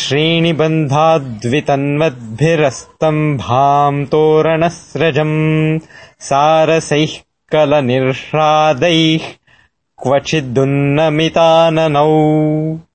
श्रीणिबन्धाद्वितन्वद्भिरस्तम्भाम् तोरणस्रजम् सारसैः कलनिर्ह्रादैः क्वचिदुन्नमिताननौ